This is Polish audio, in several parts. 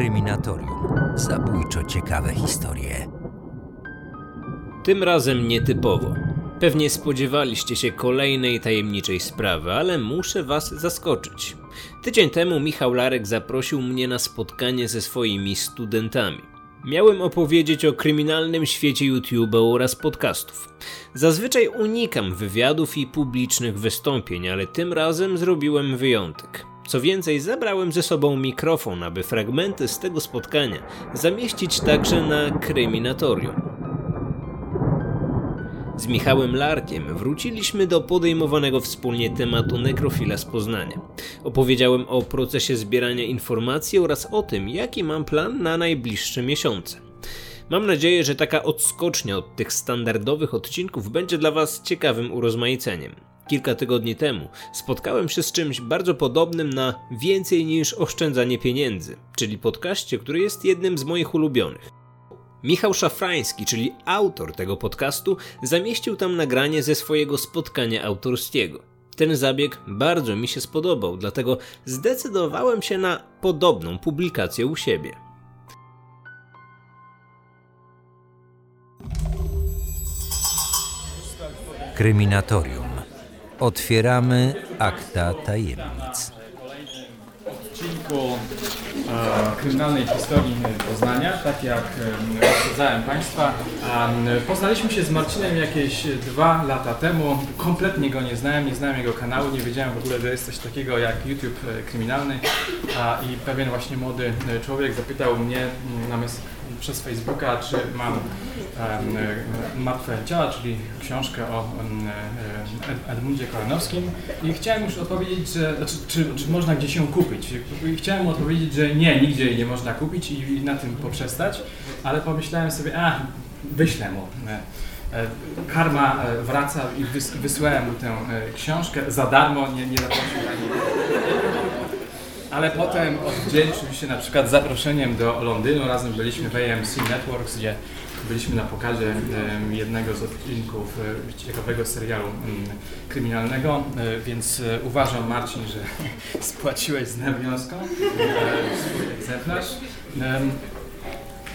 Kryminatorium. Zabójczo ciekawe historie. Tym razem nietypowo. Pewnie spodziewaliście się kolejnej tajemniczej sprawy, ale muszę was zaskoczyć. Tydzień temu Michał Larek zaprosił mnie na spotkanie ze swoimi studentami. Miałem opowiedzieć o kryminalnym świecie YouTube oraz podcastów. Zazwyczaj unikam wywiadów i publicznych wystąpień, ale tym razem zrobiłem wyjątek. Co więcej, zabrałem ze sobą mikrofon, aby fragmenty z tego spotkania zamieścić także na kryminatorium. Z Michałem Larkiem wróciliśmy do podejmowanego wspólnie tematu nekrofila z Poznania. Opowiedziałem o procesie zbierania informacji oraz o tym, jaki mam plan na najbliższe miesiące. Mam nadzieję, że taka odskocznia od tych standardowych odcinków będzie dla Was ciekawym urozmaiceniem. Kilka tygodni temu spotkałem się z czymś bardzo podobnym na więcej niż oszczędzanie pieniędzy, czyli podcaście, który jest jednym z moich ulubionych. Michał Szafrański, czyli autor tego podcastu, zamieścił tam nagranie ze swojego spotkania autorskiego. Ten zabieg bardzo mi się spodobał, dlatego zdecydowałem się na podobną publikację u siebie. Kryminatorium. Otwieramy akta tajemnic. odcinku e, kryminalnej historii Poznania, tak jak uprzedzałem Państwa. E, poznaliśmy się z Marcinem jakieś dwa lata temu. Kompletnie go nie znałem, nie znałem jego kanału, nie wiedziałem w ogóle, że jest coś takiego jak YouTube e, kryminalny. A, I pewien właśnie młody e, człowiek zapytał mnie na mes- przez Facebooka, czy mam e, Martwe Ciała, czyli książkę o e, Edmundzie Kolanowskim i chciałem już odpowiedzieć, że, znaczy, czy, czy można gdzieś ją kupić. I Chciałem odpowiedzieć, że nie, nigdzie jej nie można kupić i, na tym poprzestać, ale pomyślałem sobie, a wyślę mu. E, Karma wraca i wys, wysłałem mu tę książkę za darmo, nie, nie zapłacił ani ale potem odwdzięczył się na przykład zaproszeniem do Londynu. Razem byliśmy w AMC Networks, gdzie byliśmy na pokazie jednego z odcinków e, ciekawego serialu em, kryminalnego, e, więc e, uważam Marcin, że spłaciłeś z nawiązką swój egzemplarz. Em,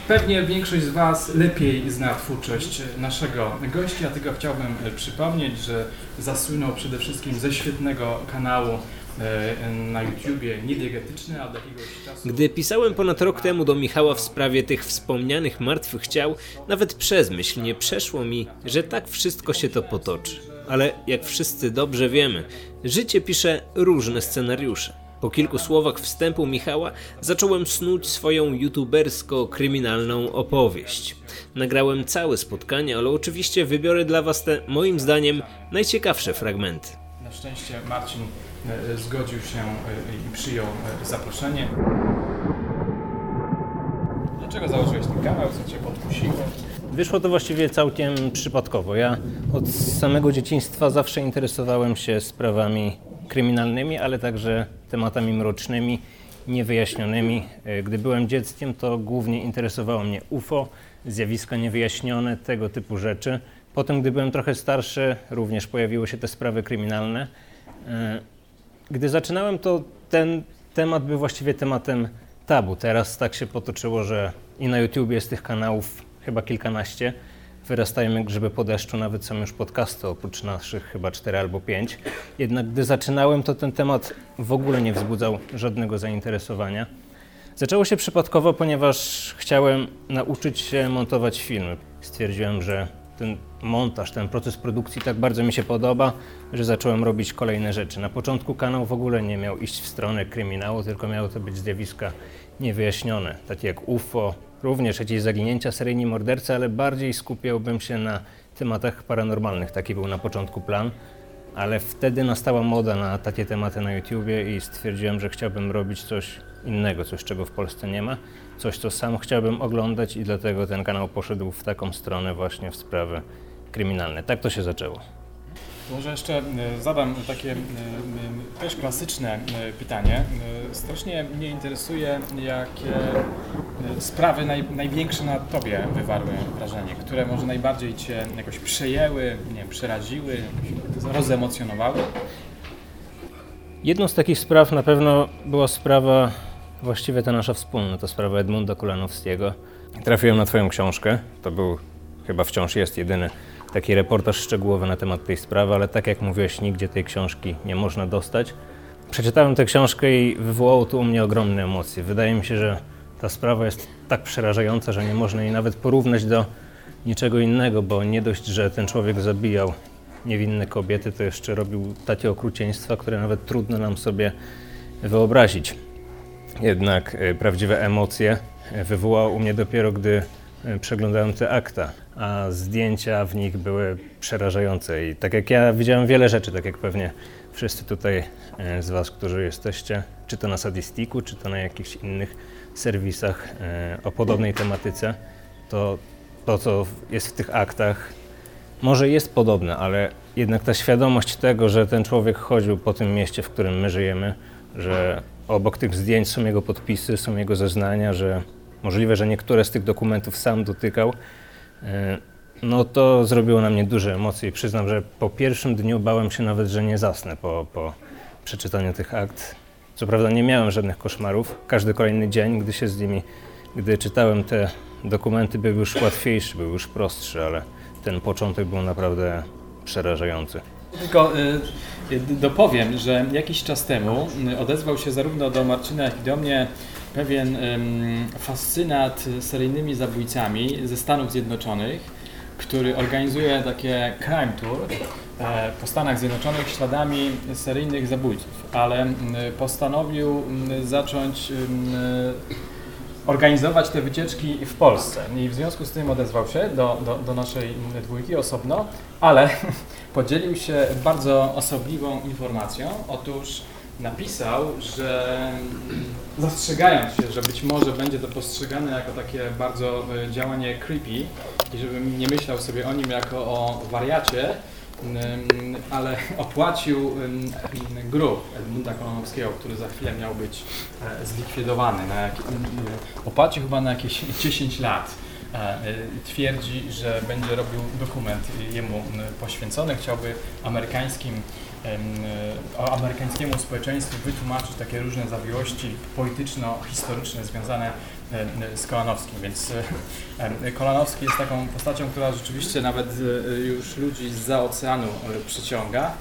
Pewnie większość z Was lepiej zna twórczość naszego gościa, dlatego chciałbym przypomnieć, że zasłynął przede wszystkim ze świetnego kanału na YouTubie Niediegetyczny, a od jakiegoś czasu... Gdy pisałem ponad rok temu do Michała w sprawie tych wspomnianych martwych ciał, nawet przez myśl nie przeszło mi, że tak wszystko się to potoczy. Ale jak wszyscy dobrze wiemy, życie pisze różne scenariusze. Po kilku słowach wstępu Michała zacząłem snuć swoją youtubersko-kryminalną opowieść. Nagrałem całe spotkanie, ale oczywiście wybiorę dla Was te, moim zdaniem, najciekawsze fragmenty. Na szczęście Marcin e, zgodził się e, i przyjął e, zaproszenie. Dlaczego założyłeś ten kanał? Co Cię podkusiło? Wyszło to właściwie całkiem przypadkowo. Ja od samego dzieciństwa zawsze interesowałem się sprawami kryminalnymi, ale także tematami mrocznymi, niewyjaśnionymi. E, Gdy byłem dzieckiem, to głównie interesowało mnie UFO, zjawiska niewyjaśnione, tego typu rzeczy. Potem, gdy byłem trochę starszy, również pojawiły się te sprawy kryminalne. Gdy zaczynałem, to ten temat był właściwie tematem tabu. Teraz tak się potoczyło, że i na YouTube jest tych kanałów chyba kilkanaście. Wyrastają jak grzyby po deszczu, nawet są już podcasty, oprócz naszych chyba cztery albo pięć. Jednak gdy zaczynałem, to ten temat w ogóle nie wzbudzał żadnego zainteresowania. Zaczęło się przypadkowo, ponieważ chciałem nauczyć się montować filmy. Stwierdziłem, że ten montaż, ten proces produkcji tak bardzo mi się podoba, że zacząłem robić kolejne rzeczy. Na początku kanał w ogóle nie miał iść w stronę kryminału, tylko miały to być zjawiska niewyjaśnione, takie jak UFO, również jakieś zaginięcia, seryjni mordercy, ale bardziej skupiałbym się na tematach paranormalnych. Taki był na początku plan. Ale wtedy nastała moda na takie tematy na YouTubie i stwierdziłem, że chciałbym robić coś innego, coś czego w Polsce nie ma, coś co sam chciałbym oglądać i dlatego ten kanał poszedł w taką stronę właśnie w sprawy kryminalne. Tak to się zaczęło. Może jeszcze e, zadam takie e, też klasyczne e, pytanie. Strasznie mnie interesuje, jakie sprawy naj, największe na Tobie wywarły wrażenie, które może najbardziej Cię jakoś przejęły, nie wiem, przeraziły, rozemocjonowały. Jedną z takich spraw na pewno była sprawa Właściwie to nasza wspólna, to sprawa Edmunda Kulanowskiego. Trafiłem na Twoją książkę. To był, chyba wciąż jest jedyny taki reportaż szczegółowy na temat tej sprawy, ale tak jak mówiłeś, nigdzie tej książki nie można dostać. Przeczytałem tę książkę i wywołało to u mnie ogromne emocje. Wydaje mi się, że ta sprawa jest tak przerażająca, że nie można jej nawet porównać do niczego innego, bo nie dość, że ten człowiek zabijał niewinne kobiety, to jeszcze robił takie okrucieństwa, które nawet trudno nam sobie wyobrazić. Jednak e, prawdziwe emocje e, wywołał u mnie dopiero, gdy e, przeglądałem te akta, a zdjęcia w nich były przerażające. I tak jak ja widziałem wiele rzeczy, tak jak pewnie wszyscy tutaj z Was, którzy jesteście, czy to na Sadistiku, czy to na jakichś innych serwisach o podobnej tematyce, to to, co jest w tych aktach, może jest podobne, ale jednak ta świadomość tego, że ten człowiek chodził po tym mieście, w którym my żyjemy, że obok tych zdjęć są jego podpisy, są jego zeznania, że możliwe, że niektóre z tych dokumentów sam dotykał, e, no to zrobiło na mnie duże emocje i przyznam, że po pierwszym dniu bałem się nawet, że nie zasnę po, po przeczytaniu tych akt. Co prawda nie miałem żadnych koszmarów. Każdy kolejny dzień, gdy się z nimi, gdy czytałem te dokumenty, był już łatwiejszy, był już prostszy, ale ten początek był naprawdę przerażający. Tylko y, dopowiem, że jakiś czas temu y, odezwał się zarówno do Marcina, jak i do mnie pewien fascynat seryjnymi zabójcami ze Stanów Zjednoczonych, który organizuje takie crime tour e, po Stanach Zjednoczonych śladami seryjnych zabójców, ale postanowił zacząć organizować te wycieczki w Polsce. I w związku z tym odezwał się do, do, do naszej dwójki osobno, ale podzielił się bardzo osobliwą informacją. Otóż napisał, że zastrzegając się, że być może będzie to postrzegane jako takie bardzo e, działanie creepy i żebym nie myślał sobie o nim jako o wariacie, ale opłacił grób Edmunda Kolonowskiego, który za chwilę miał być e, zlikwidowany. Opłacił chyba na jakieś 10 lat. E, e, twierdzi, że będzie robił dokument jemu poświęcony. Chciałby amerykańskim, amerykańskiemu społeczeństwu wytłumaczyć takie różne zawiłości polityczno-historyczne związane z Kolanowskim, więc e, Kolanowski jest taką postacią, która rzeczywiście nawet e, już ludzi za oceanu przyciąga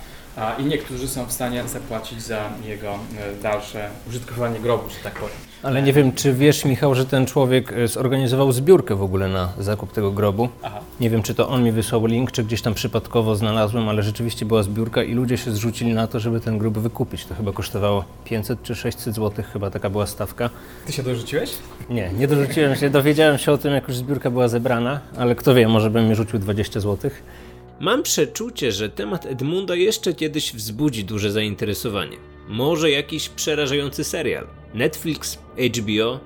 i niektórzy są w stanie zapłacić za jego dalsze użytkowanie grobu, że tak powiem. Ale nie wiem, czy wiesz, Michał, że ten człowiek e, zorganizował zbiórkę w ogóle na zakup tego grobu. Aha. Nie wiem, czy to on mi wysłał link, czy gdzieś tam przypadkowo znalazłem, ale rzeczywiście była zbiórka i ludzie się zrzucili na to, żeby ten grób wykupić. To chyba kosztowało 500 czy 600 zł, chyba taka była stawka. Ty się dorzuciłeś? Nie, nie dorzuciłem się. Dowiedziałem się o tym, jak już zbiórka była zebrana, ale kto wie, może bym mi rzucił 20 zł. Mam przeczucie, że temat Edmunda jeszcze kiedyś wzbudzi duże zainteresowanie. Może jakiś przerażający serial. Netflix, HBO,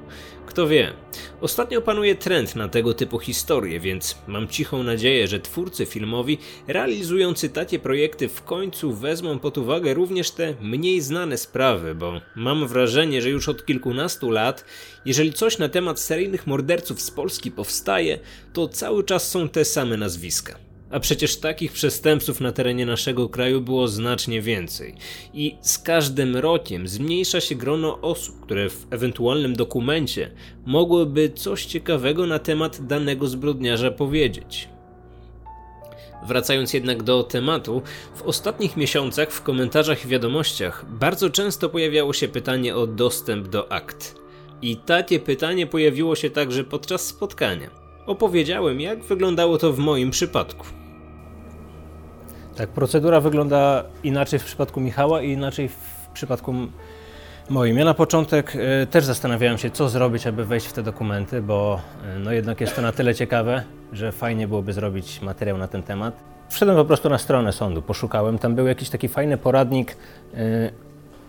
kto wie. Ostatnio panuje trend na tego typu historie, więc mam cichą nadzieję, że twórcy filmowi realizujący takie projekty w końcu wezmą pod uwagę również te mniej znane sprawy, bo mam wrażenie, że już od kilkunastu lat, jeżeli coś na temat seryjnych morderców z Polski powstaje, to cały czas są te same nazwiska. A przecież takich przestępców na terenie naszego kraju było znacznie więcej. I z każdym rokiem zmniejsza się grono osób, które w ewentualnym dokumencie mogłyby coś ciekawego na temat danego zbrodniarza powiedzieć. Wracając jednak do tematu, w ostatnich miesiącach w komentarzach i wiadomościach bardzo często pojawiało się pytanie o dostęp do akt. I takie pytanie pojawiło się także podczas spotkania. Opowiedziałem, jak wyglądało to w moim przypadku. Tak, procedura wygląda inaczej w przypadku Michała i inaczej w przypadku moim. Ja na początek y, też zastanawiałem się, co zrobić, aby wejść w te dokumenty, bo y, no jednak jest to na tyle ciekawe, że fajnie byłoby zrobić materiał na ten temat. Wszedłem po prostu na stronę sądu, poszukałem. Tam był jakiś taki fajny poradnik. Y,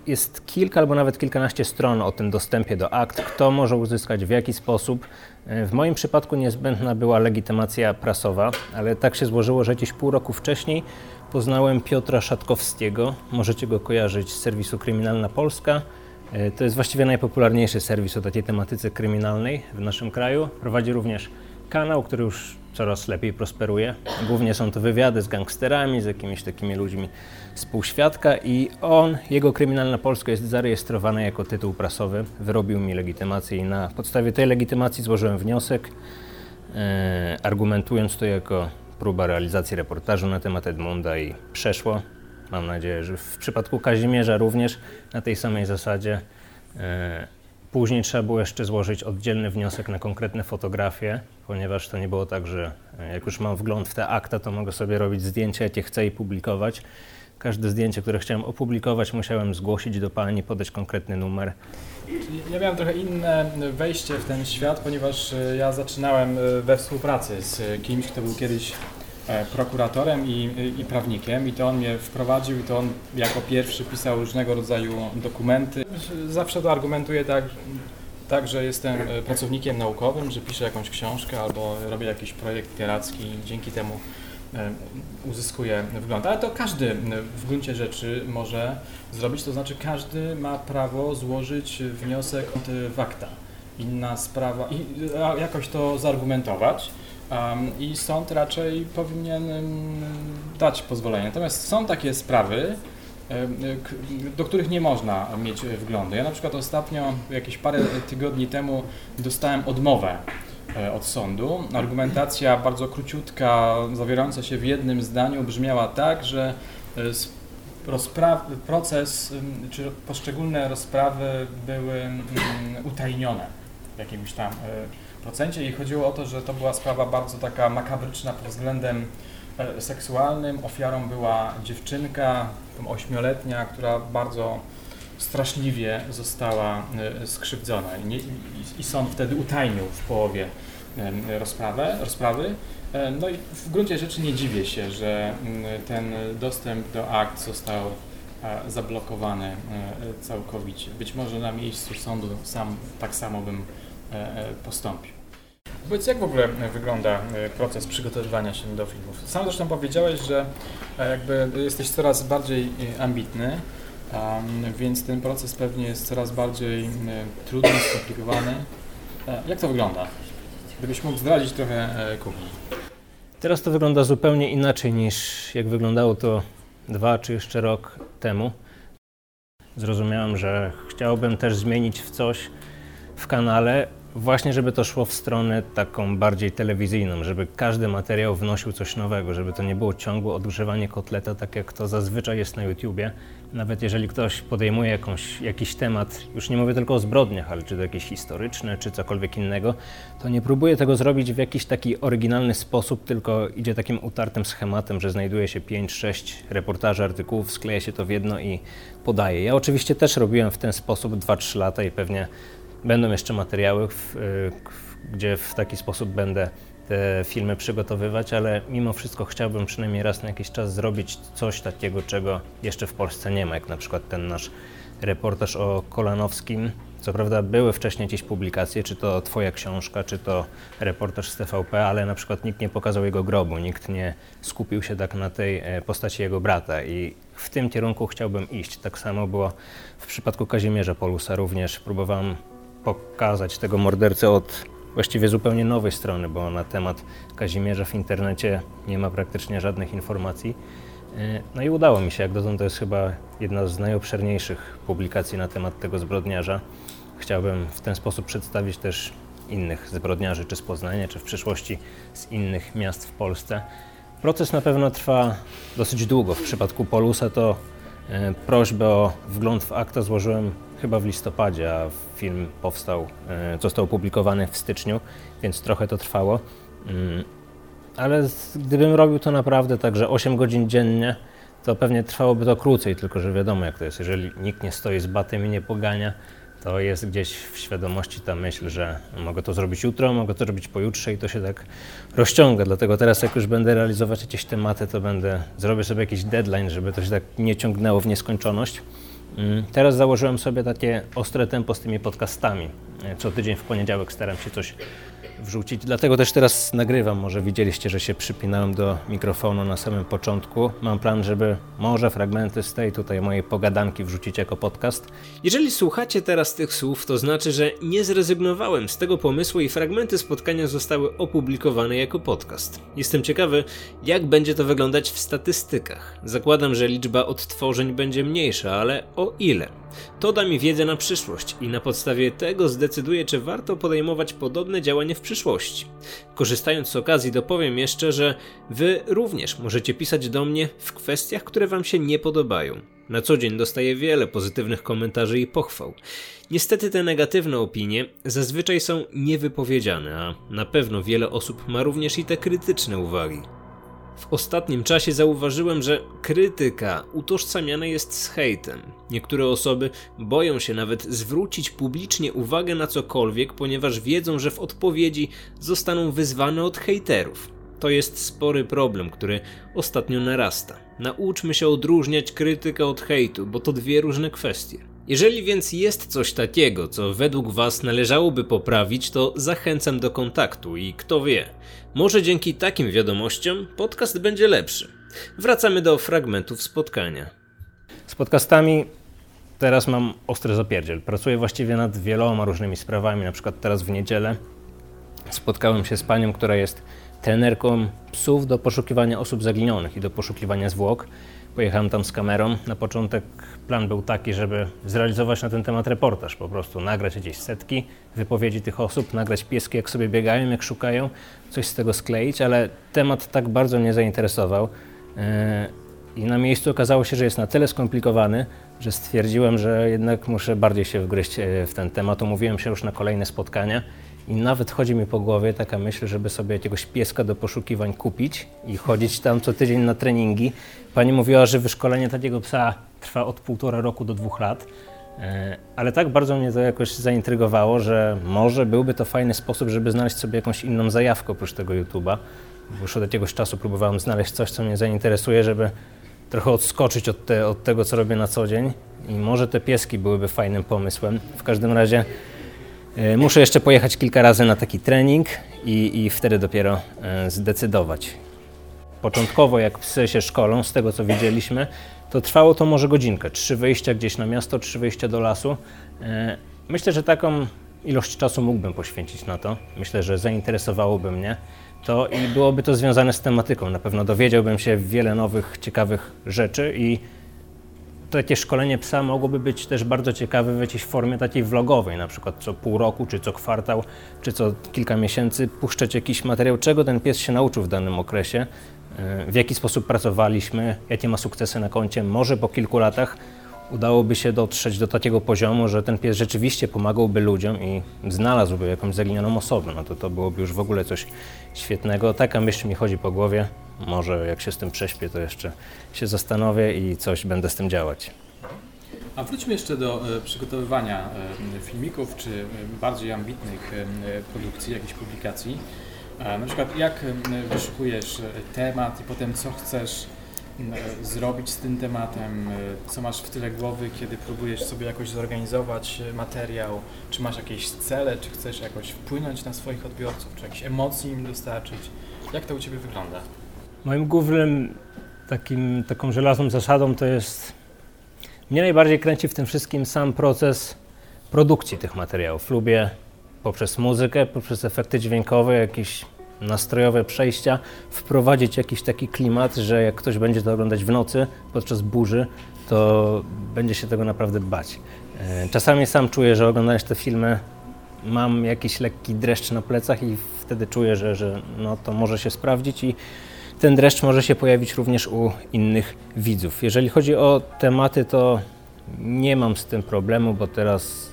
jest kilka albo nawet kilkanaście stron o tym dostępie do akt, kto może uzyskać, w jaki sposób. W moim przypadku niezbędna była legitymacja prasowa, ale tak się złożyło, że gdzieś pół roku wcześniej poznałem Piotra Szatkowskiego. Możecie go kojarzyć z serwisu Kryminalna Polska. E, to jest właściwie najpopularniejszy serwis o takiej tematyce kryminalnej w naszym kraju. Prowadzi również kanał, który już coraz lepiej prosperuje. Głównie są to wywiady z gangsterami, z jakimiś takimi ludźmi z półświadka i on, jego Kryminalna Polska jest zarejestrowany jako tytuł prasowy. Wyrobił mi legitymację i na podstawie tej legitymacji złożyłem wniosek, e, argumentując to jako próba realizacji reportażu na temat Edmunda i przeszło. Mam nadzieję, że w przypadku Kazimierza również na tej samej zasadzie. E, Później trzeba było jeszcze złożyć oddzielny wniosek na konkretne fotografie, ponieważ to nie było tak, że e, jak już mam wgląd w te akta, to mogę sobie robić zdjęcia, jakie chcę i publikować. Każde zdjęcie, które chciałem opublikować, musiałem zgłosić do pani, podać konkretny numer. Ja miałem trochę inne wejście w ten świat, ponieważ e, ja zaczynałem e, we współpracy z kimś, kto był kiedyś prokuratorem i, i prawnikiem i to on mnie wprowadził i to on jako pierwszy pisał różnego rodzaju dokumenty. Zawsze to argumentuję tak, tak, że jestem e, pracownikiem naukowym, że piszę jakąś książkę albo robię jakiś projekt literacki i dzięki temu e, uzyskuję wgląd. Ale to każdy w gruncie rzeczy może zrobić, to znaczy każdy ma prawo złożyć wniosek w akta. Inna sprawa, i jakoś to zargumentować. Um, I sąd raczej powinien dać pozwolenie. Natomiast są takie sprawy, do których nie można mieć wglądu. Ja na przykład ostatnio, jakieś parę tygodni temu, dostałem odmowę e, od sądu. Argumentacja bardzo króciutka, zawierająca się w jednym zdaniu, brzmiała tak, że e, proces czy poszczególne rozprawy były utajnione w jakimś tam e, procencie i chodziło o to, że to była sprawa bardzo taka makabryczna pod względem seksualnym. Ofiarą była dziewczynka, ośmioletnia, która bardzo straszliwie została e, skrzywdzona i, nie, i, sąd wtedy utajnił w połowie rozprawę, rozprawy. E, No i w gruncie rzeczy nie dziwię się, że ten dostęp do akt został e, zablokowany e, całkowicie. Być może na miejscu sądu sam tak samo bym e, e, postąpił. Powiedz, jak w ogóle wygląda e, proces przygotowywania się do filmów? Sam zresztą powiedziałeś, że e, jakby jesteś coraz bardziej e, ambitny, więc ten proces pewnie jest coraz bardziej trudny, skomplikowany. Jak to wygląda? Gdybyś mógł zdradzić trochę kuchni. Teraz to wygląda zupełnie inaczej niż jak wyglądało to dwa czy jeszcze rok temu. Zrozumiałem, że chciałbym też zmienić w coś w kanale, właśnie żeby to szło w stronę taką bardziej telewizyjną, żeby każdy materiał wnosił coś nowego, żeby to nie było ciągłe odgrzewanie kotleta, tak jak to zazwyczaj jest na YouTubie. Nawet jeżeli ktoś podejmuje jakąś, jakiś temat, już nie mówię tylko o zbrodniach, ale czy to jakieś historyczne, czy cokolwiek innego, to nie próbuje tego zrobić w jakiś taki oryginalny sposób, tylko idzie takim utartym schematem, że znajduje się 5-6 reportaży, artykułów, skleja się to w jedno i podaje. Ja oczywiście też robiłem w ten sposób 2-3 lata i pewnie będą jeszcze materiały, w, y, k- gdzie w taki sposób będę te filmy przygotowywać, ale mimo wszystko chciałbym przynajmniej raz na jakiś czas zrobić coś takiego, czego jeszcze w Polsce nie ma, jak na przykład ten nasz reportaż o Kolanowskim. Co prawda były wcześniej gdzieś publikacje, czy to twoja książka, czy to reportaż z TVP, ale na przykład nikt nie pokazał jego grobu, nikt nie skupił się tak na tej e, postaci jego brata i w tym kierunku chciałbym iść. Tak samo było w przypadku Kazimierza Polusa również. Próbowałem pokazać tego mordercę od właściwie zupełnie nowej strony, bo na temat Kazimierza w internecie nie ma praktycznie żadnych informacji. E, No i udało mi się, jak dotąd to jest chyba jedna z najobszerniejszych publikacji na temat tego zbrodniarza. Chciałbym w ten sposób przedstawić też innych zbrodniarzy, czy z Poznania, czy w przyszłości z innych miast w Polsce. Proces na pewno trwa dosyć długo. W przypadku Polusa to e, prośbę o wgląd w akta złożyłem chyba w listopadzie, a film powstał, e, został opublikowany w styczniu, więc trochę to trwało. Mm, ale gdybym robił to naprawdę tak, że 8 godzin dziennie, to pewnie trwałoby to krócej, tylko że wiadomo jak to jest. Jeżeli nikt nie stoi z batem i nie pogania, to jest gdzieś w świadomości ta myśl, że mogę to zrobić jutro, mogę to zrobić pojutrze i to się tak rozciąga. Dlatego teraz jak już będę realizować jakieś tematy, to będę, zrobię sobie jakiś deadline, żeby to się tak nie ciągnęło w nieskończoność. Mm, Teraz założyłem sobie takie ostre tempo z tymi podcastami. E, Co tydzień w poniedziałek staram się coś wrzucić. Dlatego też teraz nagrywam. Może widzieliście, że się przypinałem do mikrofonu na samym początku. Mam plan, żeby może fragmenty z tej tutaj mojej pogadanki wrzucić jako podcast. Jeżeli słuchacie teraz tych słów, to znaczy, że nie zrezygnowałem z tego pomysłu i fragmenty spotkania zostały opublikowane jako podcast. Jestem ciekawy, jak będzie to wyglądać w statystykach. Zakładam, że liczba odtworzeń będzie mniejsza, ale o ile? To da mi wiedzę na przyszłość i na podstawie tego zdecyduję, czy warto podejmować podobne działanie w przyszłości. Korzystając z okazji, dopowiem jeszcze, że Wy również możecie pisać do mnie w kwestiach, które Wam się nie podobają. Na co dzień dostaję wiele pozytywnych komentarzy i pochwał. Niestety te negatywne opinie zazwyczaj są niewypowiedziane, a na pewno wiele osób ma również i te krytyczne uwagi. W ostatnim czasie zauważyłem, że krytyka utożsamiana jest z hejtem. Niektóre osoby boją się nawet zwrócić publicznie uwagę na cokolwiek, ponieważ wiedzą, że w odpowiedzi zostaną wyzwane od hejterów. To jest spory problem, który ostatnio narasta. Nauczmy się odróżniać krytykę od hejtu, bo to dwie różne kwestie. Jeżeli więc jest coś takiego, co według Was należałoby poprawić, to zachęcam do kontaktu i kto wie, może dzięki takim wiadomościom podcast będzie lepszy. Wracamy do fragmentów spotkania. Z podcastami teraz mam ostry zapierdziel. Pracuję właściwie nad wieloma różnymi sprawami. Na przykład teraz w niedzielę spotkałem się z panią, która jest trenerką psów do poszukiwania osób zaginionych i do poszukiwania zwłok. Pojechałem tam z kamerą. Na początek plan był taki, żeby zrealizować na ten temat reportaż, po prostu nagrać jakieś setki wypowiedzi tych osób, nagrać pieski, jak sobie biegają, jak szukają, coś z tego skleić, ale temat tak bardzo mnie zainteresował. Yy, I na miejscu okazało się, że jest na tyle skomplikowany, że stwierdziłem, że jednak muszę bardziej się wgryźć e, w ten temat. Umówiłem się już na kolejne spotkania i nawet chodzi mi po głowie taka myśl, żeby sobie jakiegoś pieska do poszukiwań kupić i chodzić tam co tydzień na treningi. Pani mówiła, że wyszkolenie takiego psa trwa od półtora roku do dwóch lat. E, ale tak bardzo mnie to jakoś zaintrygowało, że może byłby to fajny sposób, żeby znaleźć sobie jakąś inną zajawkę oprócz tego YouTube'a. Bo już od jakiegoś czasu próbowałem znaleźć coś, co mnie zainteresuje, żeby trochę odskoczyć od, te, od tego, co robię na co dzień. I może te pieski byłyby fajnym pomysłem. W każdym razie muszę jeszcze pojechać kilka razy na taki trening i, i wtedy dopiero e, zdecydować. Początkowo, jak psy się szkolą, z tego co widzieliśmy, to trwało to może godzinkę. Trzy wyjścia gdzieś na miasto, trzy wyjścia do lasu. E, myślę, że taką ilość czasu mógłbym poświęcić na to. Myślę, że zainteresowałoby mnie to i byłoby to związane z tematyką. Na pewno dowiedziałbym się wiele nowych, ciekawych rzeczy i takie szkolenie psa mogłoby być też bardzo ciekawe w jakiejś formie takiej vlogowej, na przykład co pół roku, czy co kwartał, czy co kilka miesięcy puszczać jakiś materiał, czego ten pies się nauczył w danym okresie, w jaki sposób pracowaliśmy, jakie ma sukcesy na koncie. Może po kilku latach udałoby się dotrzeć do takiego poziomu, że ten pies rzeczywiście pomagałby ludziom i znalazłby jakąś zaginioną osobę. No to to byłoby już w ogóle coś świetnego. Taka myśl mi chodzi po głowie. Może jak się z tym prześpię, to jeszcze się zastanowię i coś będę z tym działać. A wróćmy jeszcze do e, przygotowywania e, filmików, czy e, bardziej ambitnych produkcji, jakichś publikacji. Na przykład jak wyszukujesz temat i potem co chcesz zrobić z tym tematem, e, co masz w tyle głowy, kiedy próbujesz sobie jakoś zorganizować e, materiał, czy masz jakieś cele, czy chcesz jakoś wpłynąć na swoich odbiorców, czy jakieś emocji im dostarczyć. Jak to u Ciebie wygląda? Moim głównym takim, taką żelazną zasadą to jest. Mnie najbardziej kręci w tym wszystkim sam proces produkcji tych materiałów. Lubię poprzez muzykę, poprzez efekty dźwiękowe, jakieś nastrojowe przejścia wprowadzić jakiś taki klimat, że jak ktoś będzie to oglądać w nocy podczas burzy, to będzie się tego naprawdę bać. E, Czasami sam czuję, że oglądając te filmy mam jakiś lekki dreszcz na plecach i wtedy czuję, że, że no, to może się sprawdzić i ten dreszcz może się pojawić również u innych widzów. Jeżeli chodzi o tematy, to nie mam z tym problemu, bo teraz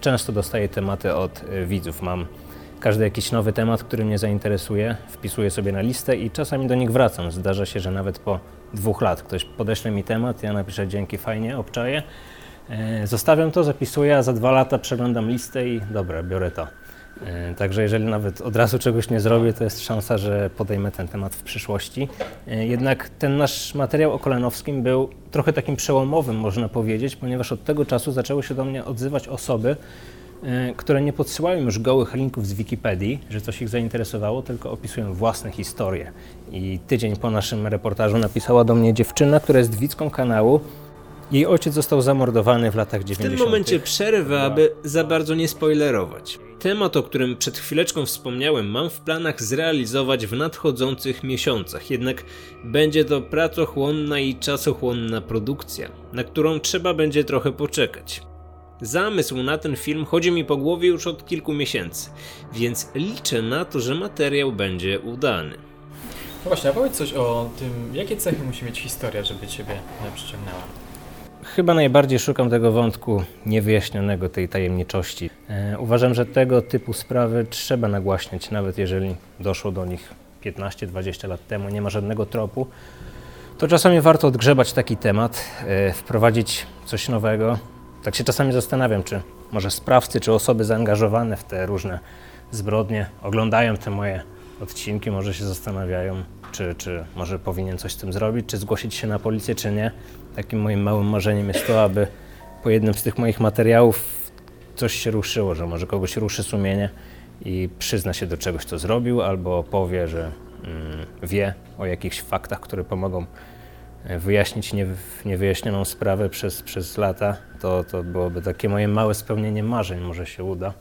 często dostaję tematy od widzów. Mam każdy jakiś nowy temat, który mnie zainteresuje, wpisuję sobie na listę i czasami do nich wracam. Zdarza się, że nawet po dwóch lat ktoś podeśle mi temat, ja napiszę dzięki, fajnie, obczaję. E, Zostawiam to, zapisuję, a za dwa lata przeglądam listę i dobra, biorę to. E, Także jeżeli nawet od razu czegoś nie zrobię, to jest szansa, że podejmę ten temat w przyszłości. E, Jednak ten nasz materiał o Kolanowskim był trochę takim przełomowym, można powiedzieć, ponieważ od tego czasu zaczęły się do mnie odzywać osoby, które nie podsyłają już gołych linków z Wikipedii, że coś ich zainteresowało, tylko opisują własne historie. I tydzień po naszym reportażu napisała do mnie dziewczyna, która jest widzką kanału. Jej ojciec został zamordowany w latach W 90. tym momencie przerwę, aby za bardzo nie spoilerować. Temat, o którym przed chwileczką wspomniałem, mam w planach zrealizować w nadchodzących miesiącach, jednak będzie to pracochłonna i czasochłonna produkcja, na którą trzeba będzie trochę poczekać. Zamysł na ten film chodzi mi po głowie już od kilku miesięcy, więc liczę na to, że materiał będzie udany. No właśnie, a powiedz coś o tym, jakie cechy musi mieć historia, żeby Ciebie przyciągnęła. Chyba najbardziej szukam tego wątku niewyjaśnionego, tej tajemniczości. E, uważam, że tego typu sprawy trzeba nagłaśniać, nawet jeżeli doszło do nich 15-20 lat temu, nie ma żadnego tropu. To czasami warto odgrzebać taki temat, e, wprowadzić coś nowego. Tak się czasami zastanawiam, czy może sprawcy, czy osoby zaangażowane w te różne zbrodnie oglądają te moje odcinki, może się zastanawiają, czy, czy może powinien coś z tym zrobić, czy zgłosić się na policję, czy nie. Takim moim małym marzeniem jest to, aby po jednym z tych moich materiałów coś się ruszyło, że może kogoś ruszy sumienie i przyzna się do czegoś, co zrobił, albo powie, że mm, wie o jakichś faktach, które pomogą wyjaśnić nie, niewyjaśnioną sprawę przez, przez lata. To, to byłoby takie moje małe spełnienie marzeń, może się uda.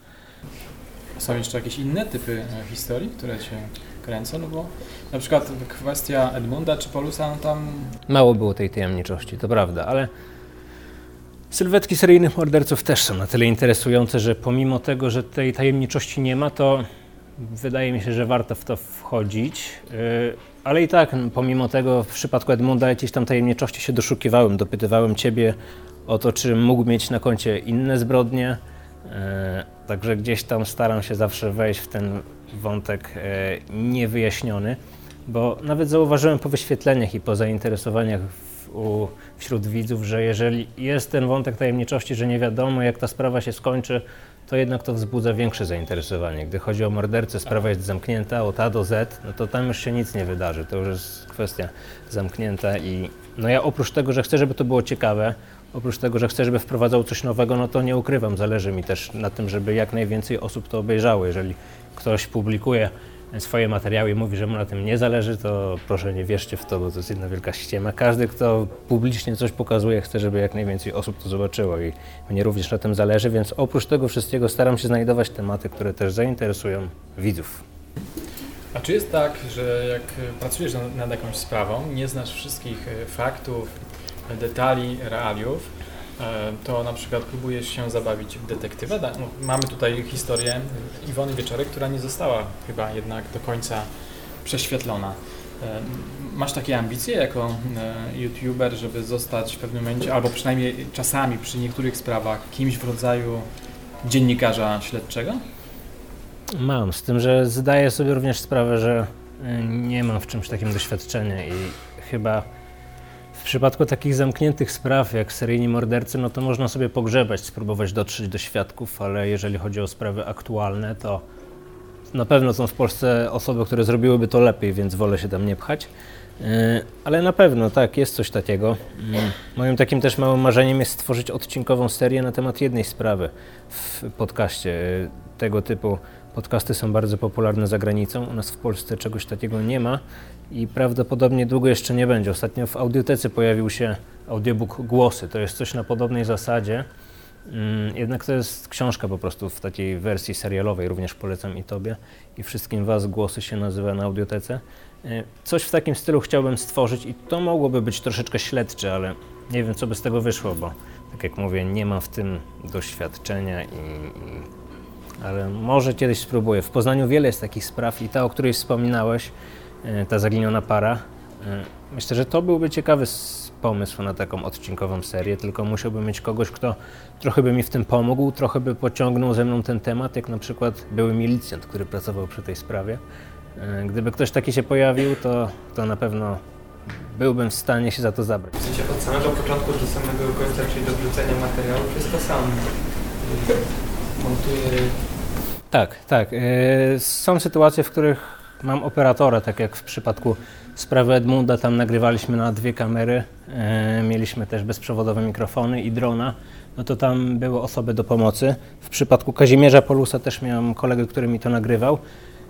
Są jeszcze jakieś inne typy e, historii, które Cię kręcą? No bo na przykład kwestia Edmunda czy Polusa, no tam Mało było tej tajemniczości, to prawda, ale sylwetki seryjnych morderców też są na tyle interesujące, że pomimo tego, że tej tajemniczości nie ma, to wydaje mi się, że warto w to wchodzić. Yy, Ale i tak, pomimo tego, w przypadku Edmunda jakiejś tam tajemniczości się doszukiwałem, dopytywałem Ciebie o to, czy mógł mieć na koncie inne zbrodnie. Yy, Także gdzieś tam staram się zawsze wejść w ten wątek yy, niewyjaśniony, bo nawet zauważyłem po wyświetleniach i po zainteresowaniach u, wśród widzów, że jeżeli jest ten wątek tajemniczości, że nie wiadomo jak ta sprawa się skończy, to jednak to wzbudza większe zainteresowanie. Gdy chodzi o mordercę, sprawa jest zamknięta od A do Z, no to tam już się nic nie wydarzy. To już jest kwestia zamknięta i no ja oprócz tego, że chcę, żeby to było ciekawe, oprócz tego, że chcę, żeby wprowadzał coś nowego, no to nie ukrywam, zależy mi też na tym, żeby jak najwięcej osób to obejrzało. Jeżeli ktoś publikuje swoje materiały i mówi, że mu na tym nie zależy, to proszę nie wierzcie w to, bo to jest jedna wielka ściema. Każdy, kto publicznie coś pokazuje, chce, żeby jak najwięcej osób to zobaczyło i mnie również na tym zależy, więc oprócz tego wszystkiego staram się znajdować tematy, które też zainteresują widzów. A czy jest tak, że jak pracujesz nad, jakąś sprawą, nie znasz wszystkich e, faktów, detali, realiów, to na przykład próbujesz się zabawić w detektywa? No, mamy tutaj historię Iwony Wieczorek, która nie została chyba jednak do końca prześwietlona. E, Masz takie ambicje jako e, youtuber, żeby zostać w pewnym momencie, albo przynajmniej czasami przy niektórych sprawach, kimś w rodzaju dziennikarza śledczego? Mam, z tym, że zdaję sobie również sprawę, że nie mam w czymś takim doświadczenia i chyba w przypadku takich zamkniętych spraw jak seryjni mordercy, no to można sobie pogrzebać, spróbować dotrzeć do świadków, ale jeżeli chodzi o sprawy aktualne, to na pewno są w Polsce osoby, które zrobiłyby to lepiej, więc wolę się tam nie pchać. Y, Ale na pewno tak, jest coś takiego. Mm, Moim takim też małym marzeniem jest stworzyć odcinkową serię na temat jednej sprawy w podcaście. Y, Tego typu podcasty są bardzo popularne za granicą. U nas w Polsce czegoś takiego nie ma i prawdopodobnie długo jeszcze nie będzie. Ostatnio w audiotece pojawił się audiobook Głosy. To jest coś na podobnej zasadzie. Mm, Jednak to jest książka po prostu w takiej wersji serialowej, również polecam i Tobie i wszystkim Was. Głosy się nazywa na audiotece. E, Coś w takim stylu chciałbym stworzyć i to mogłoby być troszeczkę śledcze, ale nie wiem co by z tego wyszło, bo tak jak mówię, nie mam w tym doświadczenia i, i ale może kiedyś spróbuję. W Poznaniu wiele jest takich spraw i ta, o której wspominałeś, e, ta zaginiona para, e, myślę, że to byłby ciekawy pomysł na taką odcinkową serię, tylko musiałbym mieć kogoś, kto trochę by mi w tym pomógł, trochę by pociągnął ze mną ten temat, jak na przykład były milicjant, który pracował przy tej sprawie. E, Gdyby ktoś taki się pojawił, to, to na pewno byłbym w stanie się za to zabrać. W sensie od samego początku do samego końca, czyli do wrzucenia materiału, wszystko sam montuję. Tak, tak. E, Są sytuacje, w których mam operatora, tak jak w przypadku sprawy Edmunda, tam nagrywaliśmy na dwie kamery, e, mieliśmy też bezprzewodowe mikrofony i drona, no to tam były osoby do pomocy. W przypadku Kazimierza Polusa też miałem kolegę, który mi to nagrywał,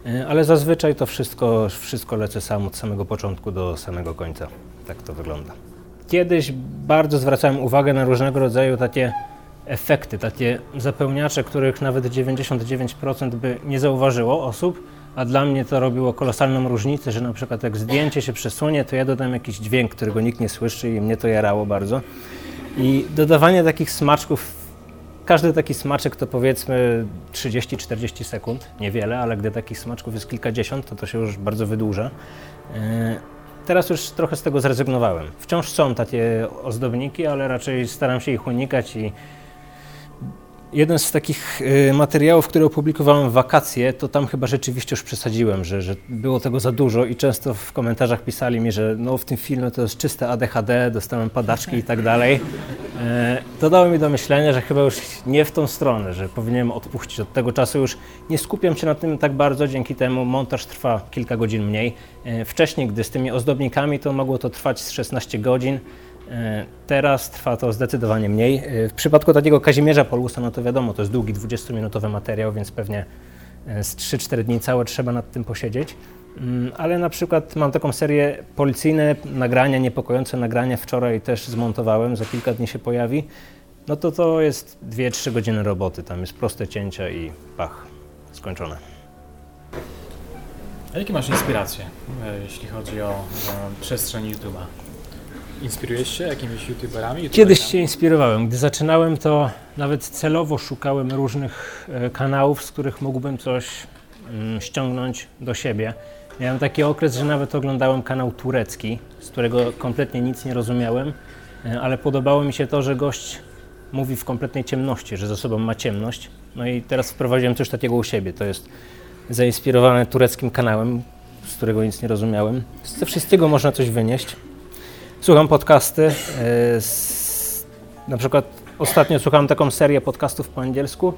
e, ale zazwyczaj to wszystko, wszystko lecę sam od samego początku do samego końca. Tak to wygląda. Kiedyś bardzo zwracałem uwagę na różnego rodzaju takie efekty, takie zapełniacze, których nawet 99% by nie zauważyło osób, a dla mnie to robiło kolosalną różnicę, że na przykład jak zdjęcie się przesunie, to ja dodam jakiś dźwięk, którego nikt nie słyszy i mnie to jarało bardzo. I dodawanie takich smaczków, każdy taki smaczek to powiedzmy 30-40 sekund, niewiele, ale gdy takich smaczków jest kilkadziesiąt, to to się już bardzo wydłuża. Yy, Teraz już trochę z tego zrezygnowałem. Wciąż są takie ozdobniki, ale raczej staram się ich unikać i jeden z takich y, materiałów, które opublikowałem w wakacje, to tam chyba rzeczywiście już przesadziłem, że, że było tego za dużo i często w komentarzach pisali mi, że no w tym filmie to jest czyste ADHD, dostałem padaczki i tak dalej. E, to dało mi do myślenia, że chyba już nie w tą stronę, że powinienem odpuścić. Od tego czasu już nie skupiam się na tym tak bardzo, dzięki temu montaż trwa kilka godzin mniej. E, wcześniej, gdy z tymi ozdobnikami, to mogło to trwać z 16 godzin. E, teraz trwa to zdecydowanie mniej. E, w przypadku takiego Kazimierza Polusa, no to wiadomo, to jest długi 20-minutowy materiał, więc pewnie e, z 3-4 dni całe trzeba nad tym posiedzieć. Mm, ale na przykład mam taką serię policyjne nagrania, niepokojące nagrania. Wczoraj też zmontowałem, za kilka dni się pojawi. No to to jest 2-3 godziny roboty. Tam jest proste cięcia i pach, skończone. A jakie masz inspiracje, jeśli chodzi o, o przestrzeń YouTube'a? Inspirujesz się jakimiś youtuberami? Kiedyś się inspirowałem. Gdy zaczynałem, to nawet celowo szukałem różnych e, kanałów, z których mógłbym coś mm, ściągnąć do siebie. Miałem taki okres, że nawet oglądałem kanał turecki, z którego kompletnie nic nie rozumiałem, e, ale podobało mi się to, że gość mówi w kompletnej ciemności, że za sobą ma ciemność. No i teraz wprowadziłem coś takiego u siebie. To jest zainspirowane tureckim kanałem, z którego nic nie rozumiałem. Z wszystkiego można coś wynieść. Słucham podcasty. e, Na przykład ostatnio słuchałem taką serię podcastów po angielsku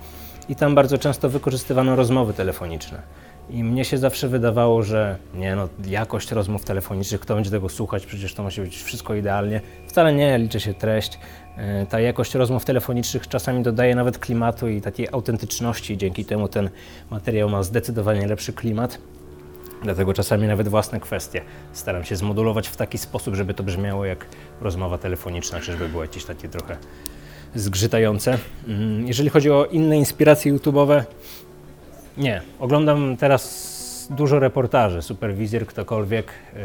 i tam bardzo często wykorzystywano rozmowy telefoniczne. I mnie się zawsze wydawało, że nie no, jakość rozmów telefonicznych, kto będzie tego słuchać, przecież to musi być wszystko idealnie. Wcale nie, liczy się treść. E, Ta jakość rozmów telefonicznych czasami dodaje nawet klimatu i takiej autentyczności, dzięki temu ten materiał ma zdecydowanie lepszy klimat. Dlatego czasami nawet własne kwestie staram się zmodulować w taki sposób, żeby to brzmiało jak rozmowa telefoniczna, czy żeby było jakieś takie trochę zgrzytające. Mm, Jeżeli chodzi o inne inspiracje YouTube'owe, nie. Oglądam teraz dużo reportaży, superwizjer, ktokolwiek, yy,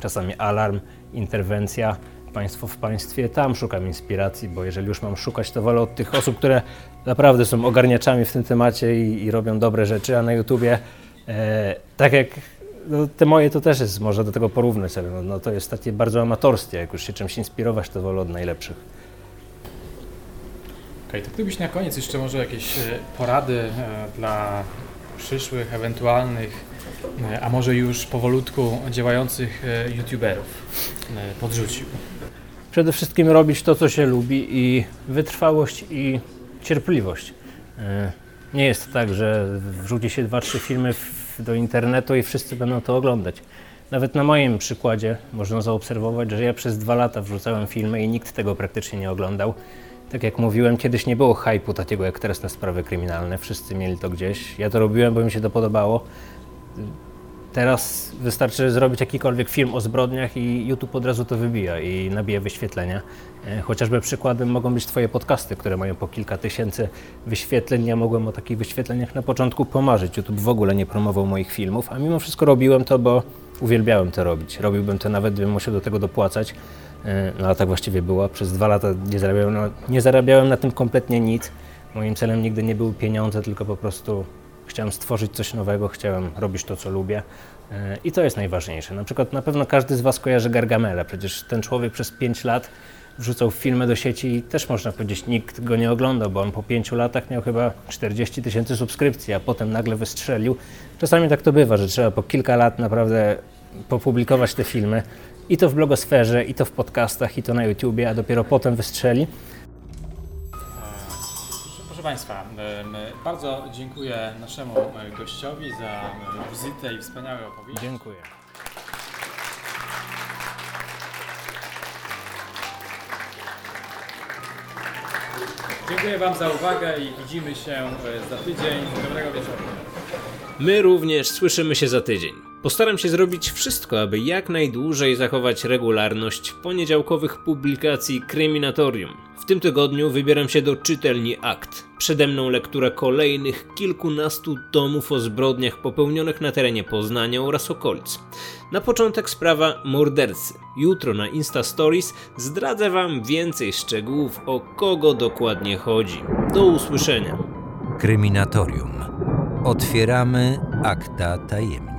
czasami alarm, interwencja, państwo w państwie. Tam szukam inspiracji, bo jeżeli już mam szukać, to wolę od tych osób, które naprawdę są ogarniaczami w tym temacie i, i robią dobre rzeczy, a na YouTubie E, tak jak no, te moje to też jest, można do tego porównać, ale no, no, to jest takie bardzo amatorskie. Jak już się czymś inspirować, to wolę od najlepszych. Okej, to gdybyś na koniec jeszcze może jakieś e, porady e, dla przyszłych, ewentualnych, e, a może już powolutku działających youtuberów podrzucił. Przede wszystkim robić to, co się lubi i wytrwałość i cierpliwość. Nie jest tak, że wrzuci się dwa, trzy filmy w, do internetu i wszyscy będą to oglądać. Nawet na moim przykładzie można zaobserwować, że ja przez dwa lata wrzucałem filmy i nikt tego praktycznie nie oglądał. Tak jak mówiłem, kiedyś nie było hypu takiego jak teraz na sprawy kryminalne. Wszyscy mieli to gdzieś. Ja to robiłem, bo mi się to podobało. Teraz wystarczy zrobić jakikolwiek film o zbrodniach i YouTube od razu to wybija i nabija wyświetlenia. E, Chociażby przykładem mogą być Twoje podcasty, które mają po kilka tysięcy wyświetleń. Ja mogłem o takich wyświetleniach na początku pomarzyć. YouTube w ogóle nie promował moich filmów, a mimo wszystko robiłem to, bo uwielbiałem to robić. Robiłbym to nawet, gdybym musiał do tego dopłacać. E, No a tak właściwie było. Przez dwa lata nie zarabiałem, nie zarabiałem na tym kompletnie nic. Moim celem nigdy nie były pieniądze, tylko po prostu Chciałem stworzyć coś nowego, chciałem robić to, co lubię. E, I to jest najważniejsze. Na przykład na pewno każdy z Was kojarzy Gargamela. Przecież ten człowiek przez 5 lat wrzucał filmy do sieci i też można powiedzieć, nikt go nie oglądał, bo on po 5 latach miał chyba 40 tysięcy subskrypcji, a potem nagle wystrzelił. Czasami tak to bywa, że trzeba po kilka lat naprawdę popublikować te filmy i to w blogosferze, i to w podcastach, i to na YouTubie, a dopiero potem wystrzeli. Proszę Państwa, bardzo dziękuję naszemu gościowi za wizytę i wspaniałe opowieści. Dziękuję. Dziękuję Wam za uwagę i widzimy się e, za tydzień. Dobrego wieczoru. My również słyszymy się za tydzień. Postaram się zrobić wszystko, aby jak najdłużej zachować regularność poniedziałkowych publikacji Kryminatorium. W tym tygodniu wybieram się do czytelni akt. Przede mną lektura kolejnych kilkunastu tomów o zbrodniach popełnionych na terenie Poznania oraz okolic. Na początek sprawa mordercy. Jutro na Insta Stories zdradzę Wam więcej szczegółów o kogo dokładnie chodzi. Do usłyszenia. Kryminatorium. Otwieramy akta tajemnic.